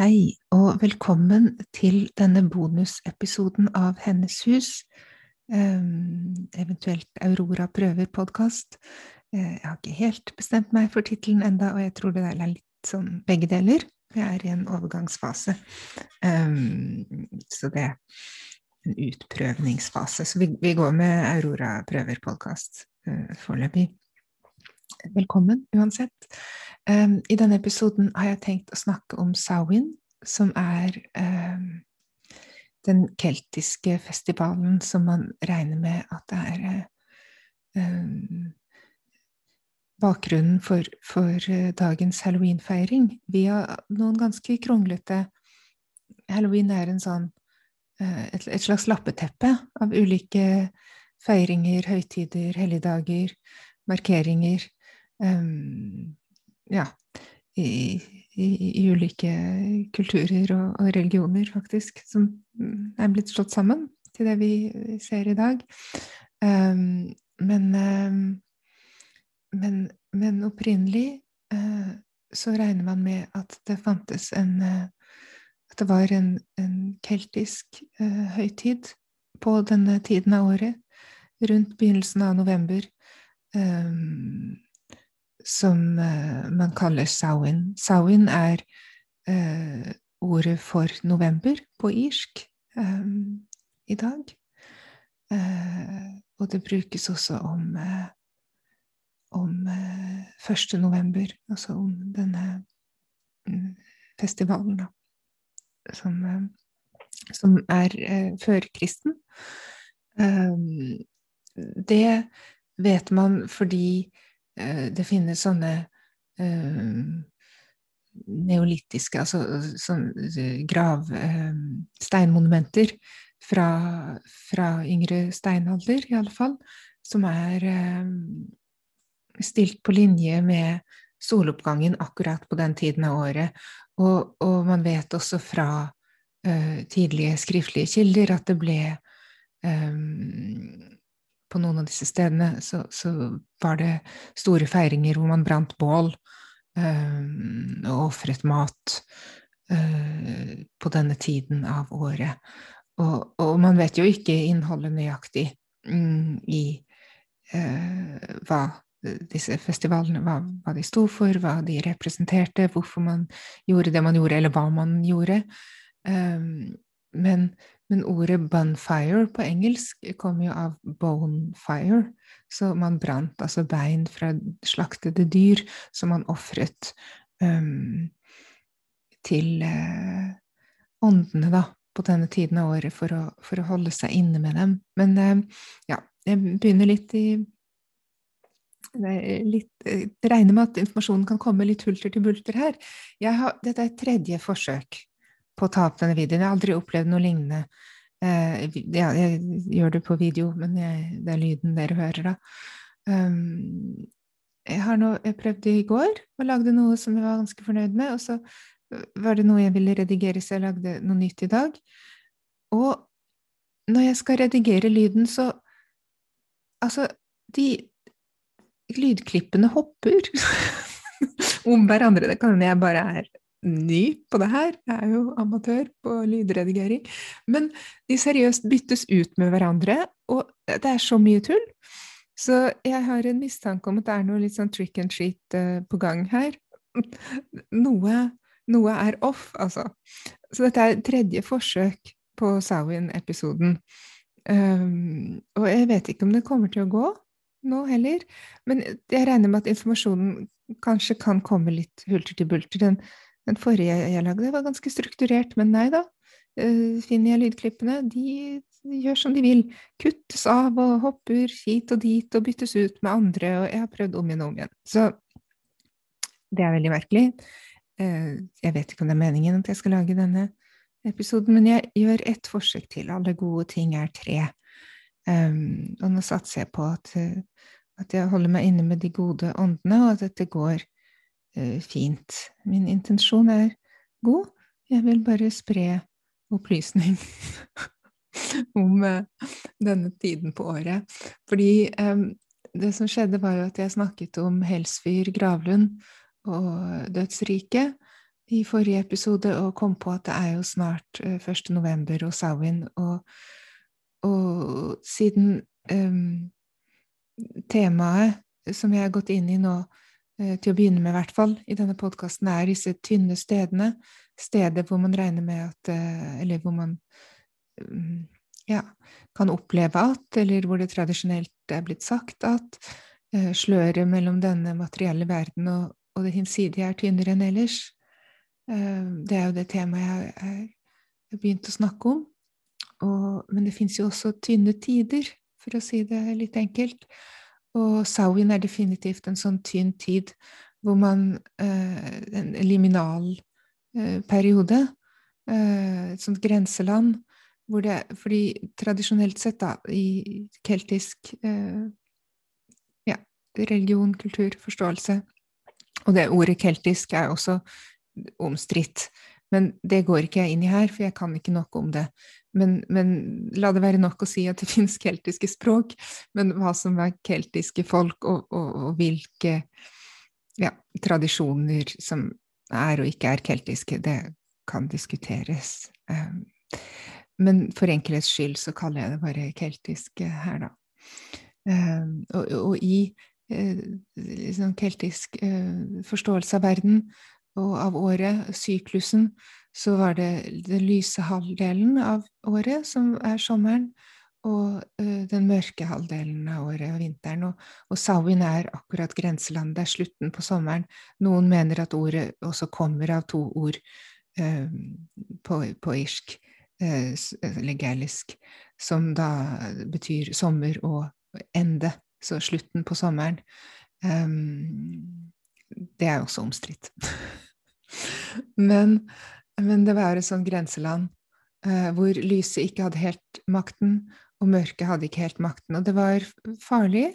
Hei, og velkommen til denne bonusepisoden av Hennes hus, ehm, eventuelt Aurora prøver-podkast. Eh, Jeg har ikke helt bestemt meg for tittelen enda, og jeg tror det er litt sånn begge deler. Jeg er i en overgangsfase, Ehm, så det er en utprøvningsfase. Så vi, går med Aurora prøver-podkast foreløpig. Velkommen uansett. Um, I denne episoden har jeg tenkt å snakke om Samhain, som er um, den keltiske festivalen som man regner med at det er um, bakgrunnen for, for uh, dagens halloweenfeiring. har noen ganske kronglete Halloween er en sånn uh, et, et slags lappeteppe av ulike feiringer, høytider, helligdager, markeringer. Um, ja, i, i, i, ulike kulturer og, og, religioner, faktisk, som er blitt slått sammen til det vi ser i dag. Um, men, um, men, men, opprinnelig uh, så regner man med at det fantes en uh, At det var en, en keltisk uh, høytid på denne tiden av året, rundt begynnelsen av november. Um, som uh, man kaller Samhain. Samhain er uh, ordet for november på irsk um, i dag. Uh, og det brukes også om, om 1. november, altså om denne um, festivalen, da, som, som er førkristen. Det vet man fordi det finnes sånne uh, neolittiske, altså sånne grav... Uh, steinmonumenter fra, fra, yngre steinalder, i alle fall, som er uh, stilt på linje med soloppgangen akkurat på den tiden av året. Og, og man vet også fra tidlige skriftlige kilder at det ble um, på noen av disse stedene så, så, var det store feiringer hvor man brant bål øh, og ofret mat øh, på denne tiden av året. Og, og, man vet jo ikke innholdet nøyaktig mm, i øh, hva disse festivalene, hva, hva, de sto for, hva de representerte, hvorfor man gjorde det man gjorde, eller hva man gjorde. Um, men, men ordet 'bonfire' på engelsk kommer jo av 'bonefire', så man brant altså bein fra slaktede dyr som man ofret um, til uh, åndene, da, på denne tiden av året for å, for å holde seg inne med dem. Men uh, ja, jeg begynner litt i Litt, jeg regner med at informasjonen kan komme litt hulter til bulter her. Har, dette er tredje forsøk på å ta opp denne videoen. Jeg har aldri opplevd noe lignende. Eh, ja, jeg gjør det på video, men jeg, det er lyden dere hører, da. Um, jeg har nå jeg prøvde i går og lagde noe som jeg var ganske fornøyd med, og så var det noe jeg ville redigere, så jeg lagde noe nytt i dag. Og når jeg skal redigere lyden, så Altså, de lydklippene hopper om hverandre. Det kan hende jeg bare er ny på det her, jeg er jo amatør på lydredigering, men de seriøst byttes ut med hverandre, og det er så mye tull. Så jeg har en mistanke om at det er noe litt sånn trick and treat uh, på gang her. Noe, noe, er off, altså. Så dette er tredje forsøk på Sawin-episoden. Um, og jeg vet ikke om det kommer til å gå nå heller, men jeg regner med at informasjonen kanskje kan komme litt hulter til bulter. Den den forrige jeg lagde, var ganske strukturert, men nei da. finner jeg lydklippene. De gjør som de vil. Kuttes av og hopper hit og dit og byttes ut med andre, og jeg har prøvd om igjen og om igjen. Så det er veldig merkelig. Jeg vet ikke om det er meningen at jeg skal lage denne episoden, men jeg gjør ett forsøk til. Alle gode ting er tre. Um, og nå satser jeg på at, at, jeg holder meg inne med de gode åndene, og at dette går fint. Min intensjon er god. Jeg vil bare spre opplysning om uh, denne tiden på året. Fordi det som skjedde, var jo at jeg snakket om Helsfyr Gravlund og dødsriket i forrige episode og kom på at det er jo snart 1. Eh, november og Samhain, og, og, siden um, temaet som jeg har gått inn i nå, til å begynne med i hvert fall, i denne podkasten, er disse tynne stedene, steder hvor man regner med at uh, Eller hvor man um, ja, kan oppleve at, eller hvor det tradisjonelt er blitt sagt at uh, sløret mellom denne materielle verden og, og det hinsidige er tynnere enn ellers. Eh, det er jo det temaet jeg har begynt å snakke om. Og, men det fins jo også tynne tider, for å si det litt enkelt. Og Sawin er definitivt en sånn tynn tid hvor man eh, En liminal eh, periode. Et sånt grenseland. Hvor det, fordi tradisjonelt sett, da, i keltisk ja, religion, kultur, forståelse Og det ordet keltisk er også omstridt. Men det går ikke jeg inn i her, for jeg kan ikke nok om det. Men, men la det være nok å si at det finnes keltiske språk, men hva som er keltiske folk, og, og, og hvilke ja, tradisjoner som er og ikke er keltiske, det kan diskuteres. Um, men for enkelhets skyld så kaller jeg det bare keltisk her, da. Um, og, og, i uh, liksom keltisk uh, forståelse av verden og av året, syklusen, så var det den lyse halvdelen av året, som er sommeren, og uh, den mørke halvdelen av året, vinteren. Og, og Sawin er akkurat grenselandet, det er slutten på sommeren. Noen mener at ordet også kommer av to ord uh, på, på, irsk, uh, eller som da betyr sommer og ende, så slutten på sommeren. Um, det er også omstridt. men, men, det var et sånt grenseland eh, hvor lyset ikke hadde helt makten, og mørket hadde ikke helt makten. Og det var farlig.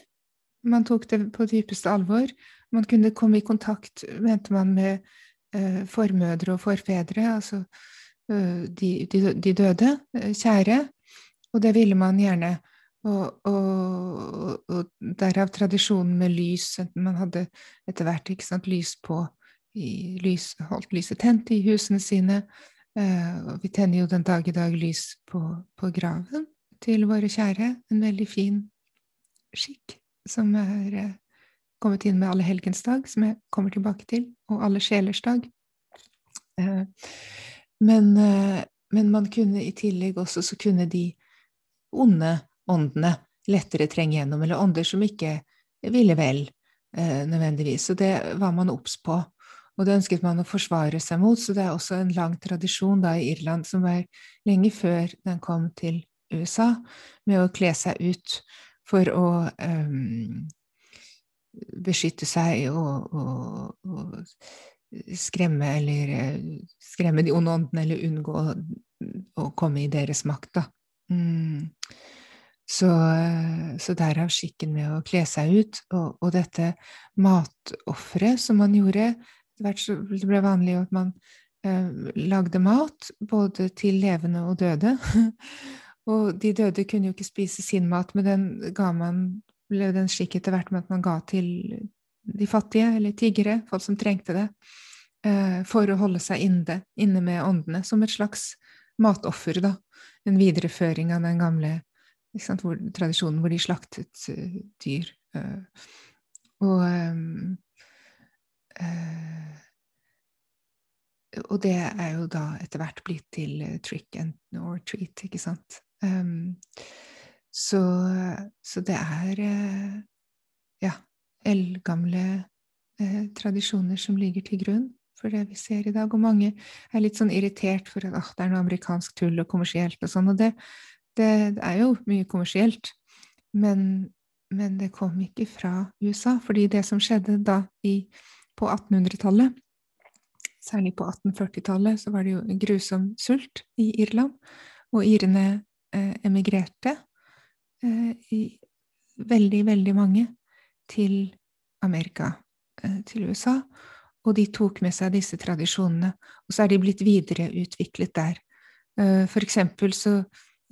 Man tok det på dypeste alvor. Man kunne komme i kontakt, mente man, med eh, formødre og forfedre, altså eh, de, de, de, døde, kjære. Og det ville man gjerne. Og, og, og, derav tradisjonen med lys. Man hadde etter hvert ikke sant, lys på, lys, holdt lyset tent i husene sine. Uh, og vi tenner jo den dag i dag lys på, på, graven til våre kjære. En veldig fin skikk som er uh, kommet inn med alle helgens dag, som jeg kommer tilbake til, og alle sjelers dag. Uh, men, men, man kunne i tillegg også så kunne de onde åndene lettere trenge gjennom, eller ånder som ikke ville vel, eh, nødvendigvis. Og det var man obs på. Og det ønsket man å forsvare seg mot, så det er også en lang tradisjon da i Irland, som var lenge før den kom til USA, med å kle seg ut for å eh, beskytte seg og, og, og skremme eller skremme de onde åndene, eller unngå å komme i deres makt, da. Mm. Så, så derav skikken med å kle seg ut, og, og dette matofferet som man gjorde. Det ble vanlig at man eh, lagde mat, både til levende og døde. og de døde kunne jo ikke spise sin mat, men den ga man, ble den skikk etter hvert med at man ga til de fattige, eller tiggere, folk som trengte det, eh, for å holde seg inne, inne med åndene, som et slags matoffer, da. En videreføring av den gamle hvor, tradisjonen hvor de slaktet uh, dyr. Uh, og um, og det er jo da etter hvert blitt til trick and or treat, ikke sant. Um, så, så, det er ja, eldgamle tradisjoner som ligger til grunn. for det vi ser i dag. Og mange er litt sånn irritert for at det er noe amerikansk tull og kommersielt og sånn. Og det, det, er jo mye kommersielt, men, men, det kom ikke fra USA. Fordi det som skjedde da i, på 1800-tallet, særlig på 1840-tallet, så var det jo grusom sult i Irland. Og irene eh, emigrerte, eh, i, veldig, veldig mange, til Amerika, eh, til USA. Og de tok med seg disse tradisjonene, og så er de blitt videreutviklet der. Uh, for eksempel så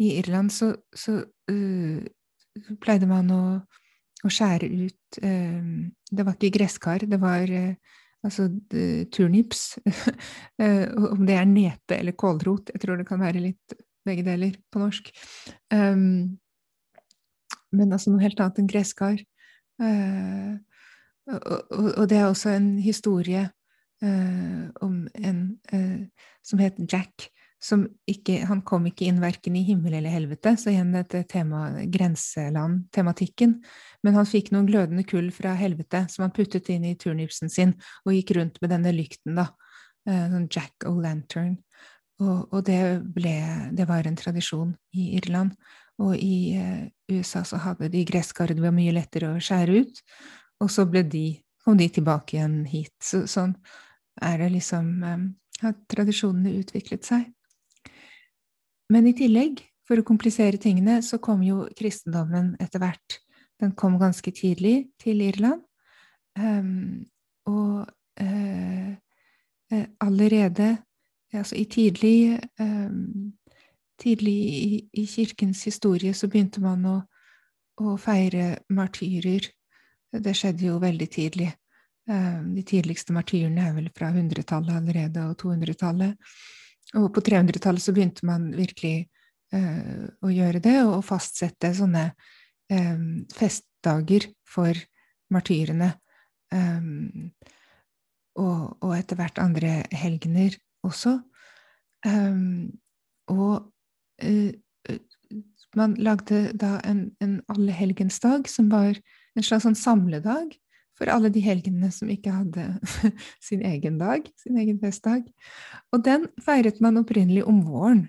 i Irland så, så uh, pleide man å, å skjære ut uh, Det var ikke gresskar, det var altså turnips. om det er nepe eller kålrot. Jeg tror det kan være litt begge deler på norsk. Um, men altså noe helt annet enn gresskar. Uh, og, og, det er også en historie uh, om en uh, som het Jack. Ikke, han kom ikke inn verken i himmel eller helvete, så igjen dette tema, grenseland-tematikken. Men han fikk noen glødende kull fra helvete som han puttet inn i turnipsen sin, og gikk rundt med denne lykten, da. Uh, sånn Jack O'-lantern. Og, og, det ble Det var en tradisjon i Irland. Og i USA så hadde de gresskar, det var mye lettere å skjære ut. Og så ble de, kom de tilbake igjen hit. Så, sånn er det liksom um, Har tradisjonene utviklet seg. Men i tillegg, for å komplisere tingene, så kom jo kristendommen etter hvert. Den kom ganske tidlig til Irland. Um, og uh, allerede altså i tidlig um, Tidlig i, i, kirkens historie så begynte man å, å feire martyrer det skjedde jo veldig tidlig. Eh, de tidligste martyrene er vel fra 100-tallet allerede, og 200-tallet. Og på 300-tallet så begynte man virkelig eh, å gjøre det, og fastsette sånne eh, festdager for martyrene. Um, og, og, etter hvert andre helgener også. Um, og uh, man lagde da en, en allehelgensdag som var en slags sånn samledag for alle de helgenene som ikke hadde sin egen dag, sin egen festdag. Og den feiret man opprinnelig om våren.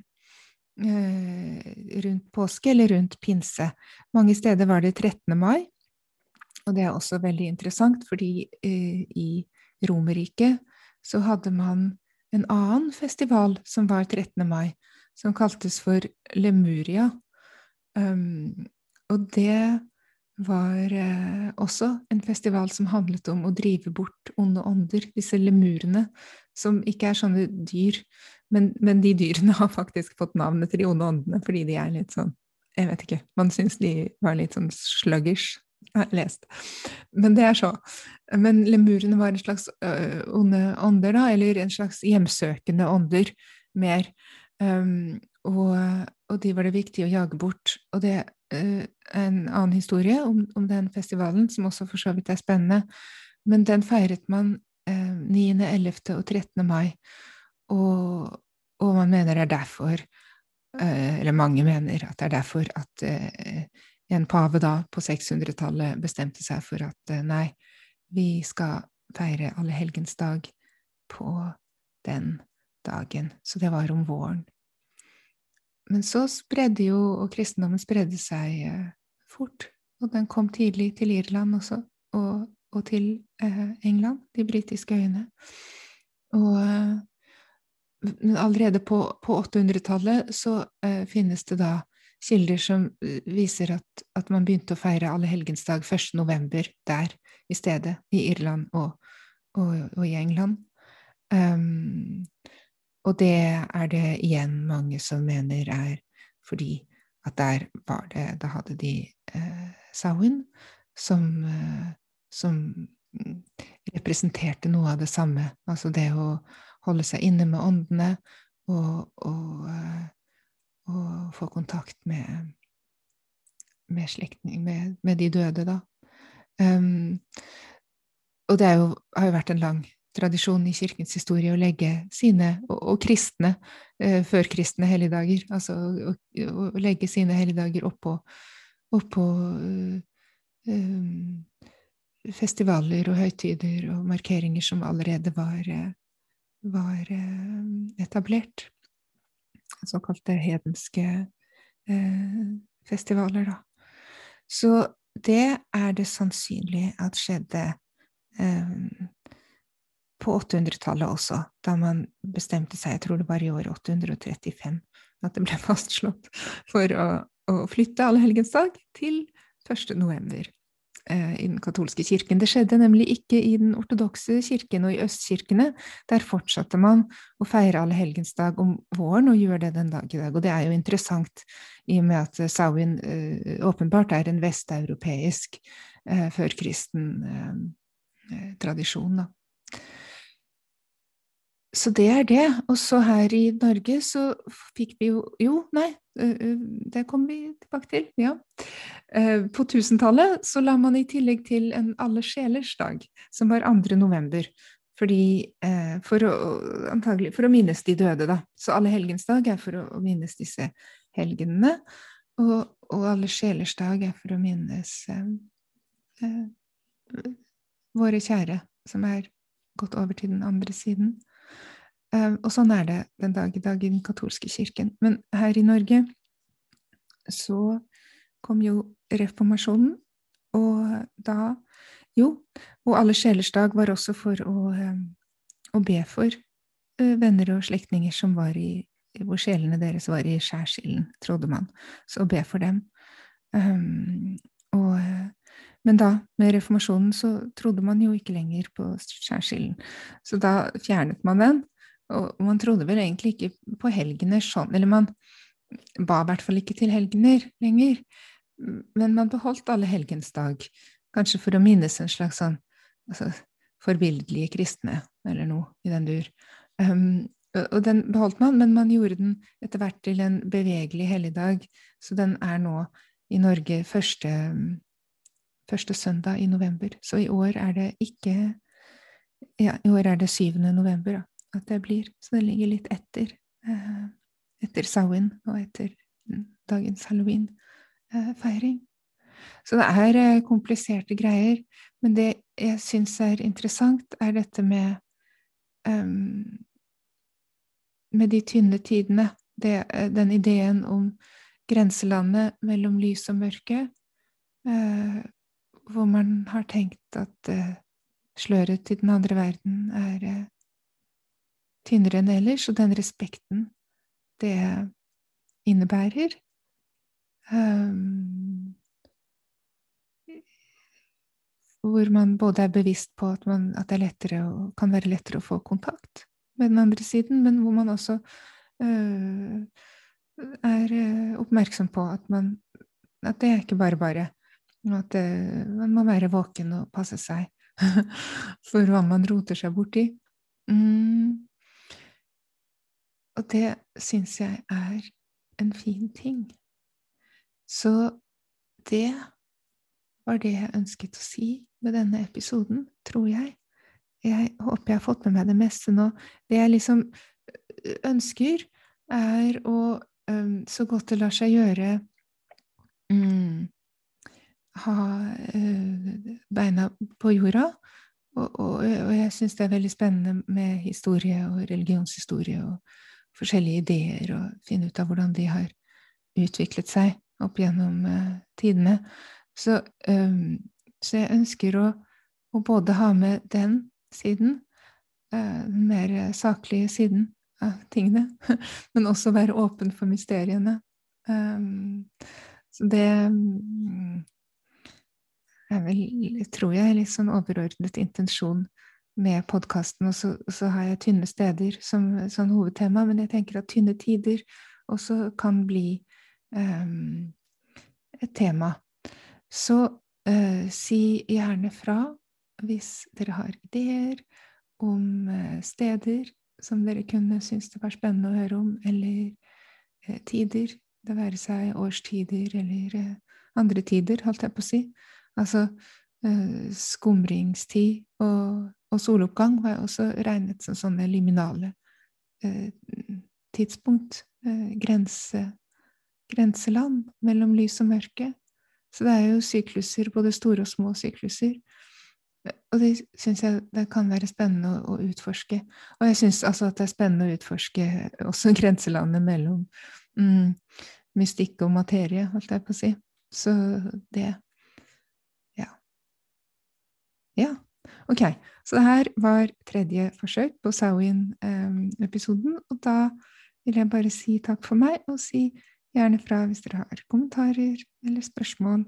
Eh, rundt påske eller rundt pinse. Mange steder var det 13. mai. Og det er også veldig interessant, fordi eh, i Romerriket så hadde man en annen festival som var 13. mai, som kaltes for Lemuria. Um, og det var eh, også en festival som handlet om å drive bort onde ånder, disse lemurene, som ikke er sånne dyr, men, men, de dyrene har faktisk fått navnet til de onde åndene fordi de er litt sånn Jeg vet ikke, man syns de var litt sånn sluggish, har lest. Men det er så. Men lemurene var en slags ø, onde ånder, da, eller en slags hjemsøkende ånder, mer. Um, og, og, de var det viktig å jage bort. Og det uh, en annen historie om, om, den festivalen, som også for så vidt er spennende. Men den feiret man uh, 9., 11. og 13. mai. Og, og man mener det er derfor, uh, eller mange mener at det er derfor at en pave da, på 600-tallet, bestemte seg for at nei, vi skal feire allehelgensdag på den dagen. Så det var om våren. Men så spredde jo, og kristendommen spredde seg eh, fort. Og den kom tidlig til Irland også, og, og til eh, England, de britiske øyene. Og eh, allerede på, på 800-tallet så finnes det da kilder som viser at, at man begynte å feire allehelgensdag 1. november der i stedet, i Irland og, og, og i England. Um, og det er det igjen mange som mener er fordi at der var det Da hadde de eh, Sawin som, eh, som representerte noe av det samme. Altså det å holde seg inne med åndene og, og, eh, og få kontakt med, med slektning, med, med, de døde, da. Um, og det jo, har jo vært en lang tradisjon i kirkens historie å legge sine, og, og kristne, eh, førkristne helligdager, altså å, å, legge sine helligdager oppå, oppå uh, um, festivaler og høytider og markeringer som allerede var, var var etablert. Såkalte hedenske festivaler, da. Så det er det sannsynlig at skjedde på 800-tallet også, da man bestemte seg, jeg tror det var i år 835, at det ble fastslått for å, å flytte allehelgensdag til 1. november eh, i den katolske kirken. Det skjedde nemlig ikke i den ortodokse kirken og i østkirkene. Der fortsatte man å feire allehelgensdag om våren, og gjør det den dag i dag. Og det er jo interessant, i og med at Sauen eh, åpenbart er en vesteuropeisk eh, førkristen eh, eh, tradisjon. da. Så det er det. Og så her i Norge så fikk vi jo Jo, nei, det kommer vi tilbake til. Ja. På 1000-tallet så la man i tillegg til en Alle sjelers dag, som var 2. november. Fordi, for å, antagelig, for å minnes de døde, da. Så Alle helgens dag er for å minnes disse helgenene. Og, og Alle sjelers dag er for å minnes eh, våre kjære som er gått over til den andre siden. Ehm, og sånn er det den dag i dag i den katolske kirken. Men her i Norge så kom jo reformasjonen, og da Jo, og Alle sjelers dag var også for å, ehm, å be for eh, venner og slektninger som var i hvor sjelene deres var i skjærsilden, trodde man. Så å be for dem. Um, og, men da, med reformasjonen, så trodde man jo ikke lenger på skjærsilden. Så da fjernet man den, og man trodde vel egentlig ikke på helgener sånn, eller man ba i hvert fall ikke til helgener lenger. Men man beholdt alle helgens dag, kanskje for å minnes en slags sånn altså, forbildelige kristne, eller noe i den dur. Um, og den beholdt man, men man gjorde den etter hvert til en bevegelig helligdag, så den er nå i Norge første, første søndag i november. Så i år er det ikke Ja, i år er det 7. november, da at det blir. Så det ligger litt etter, eh, etter Samhain og etter dagens halloween-feiring. Så det er eh, kompliserte greier. Men det jeg syns er interessant, er dette med um, Med de tynne tidene. Det, eh, den ideen om grenselandet mellom lys og mørke. Uh, hvor man har tenkt at uh, sløret til den andre verden er uh, tynnere enn ellers, og den respekten det innebærer. Um, hvor man både er bevisst på at, man, at det lettere, kan være lettere å få kontakt med den andre siden, men hvor man også uh, er uh, oppmerksom på at, man, at det er ikke bare bare. At det, man må være våken og passe seg for hva man roter seg borti. Mm. Og det syns jeg er en fin ting. Så det var det jeg ønsket å si med denne episoden, tror jeg. Jeg håper jeg har fått med meg det meste nå. Det jeg liksom ønsker, er å så godt det lar seg gjøre mm, ha beina på jorda. Og, og, og jeg syns det er veldig spennende med historie og religionshistorie og forskjellige ideer og finne ut av hvordan de har utviklet seg opp gjennom uh, tidene. Så, um, så, jeg ønsker å, å, både ha med den siden, uh, den mer saklige siden av tingene, men også være åpen for mysteriene. Um, så det um, er vel, tror jeg, litt sånn overordnet intensjon med podkasten, og så, så, har jeg tynne steder som sånn hovedtema, men jeg tenker at tynne tider også kan bli um, et tema. Så uh, si gjerne fra hvis dere har ideer om uh, steder som dere kunne synes det var spennende å høre om, eller uh, tider, det være seg årstider eller andre tider, holdt jeg på å si. Altså skumringstid og og soloppgang var også regnet som sånne liminale eh, tidspunkt. Eh, grense, grenseland mellom lys og mørke. Så det er jo sykluser, både store og små sykluser. og det syns jeg det kan være spennende å, å utforske. Og jeg syns altså at det er spennende å utforske også grenselandet mellom mm, mystikk og materie, holdt jeg på å si. Så det Ja. Ja. Ok. Så det her var tredje forsøk på Sawin-episoden, og da vil jeg bare si takk for meg, og si gjerne fra hvis dere har kommentarer eller spørsmål.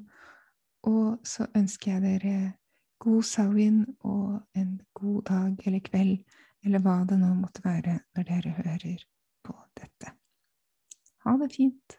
Og så ønsker jeg dere god Sawin og en god dag eller kveld, eller hva det nå måtte være når dere hører på dette. Ha det fint.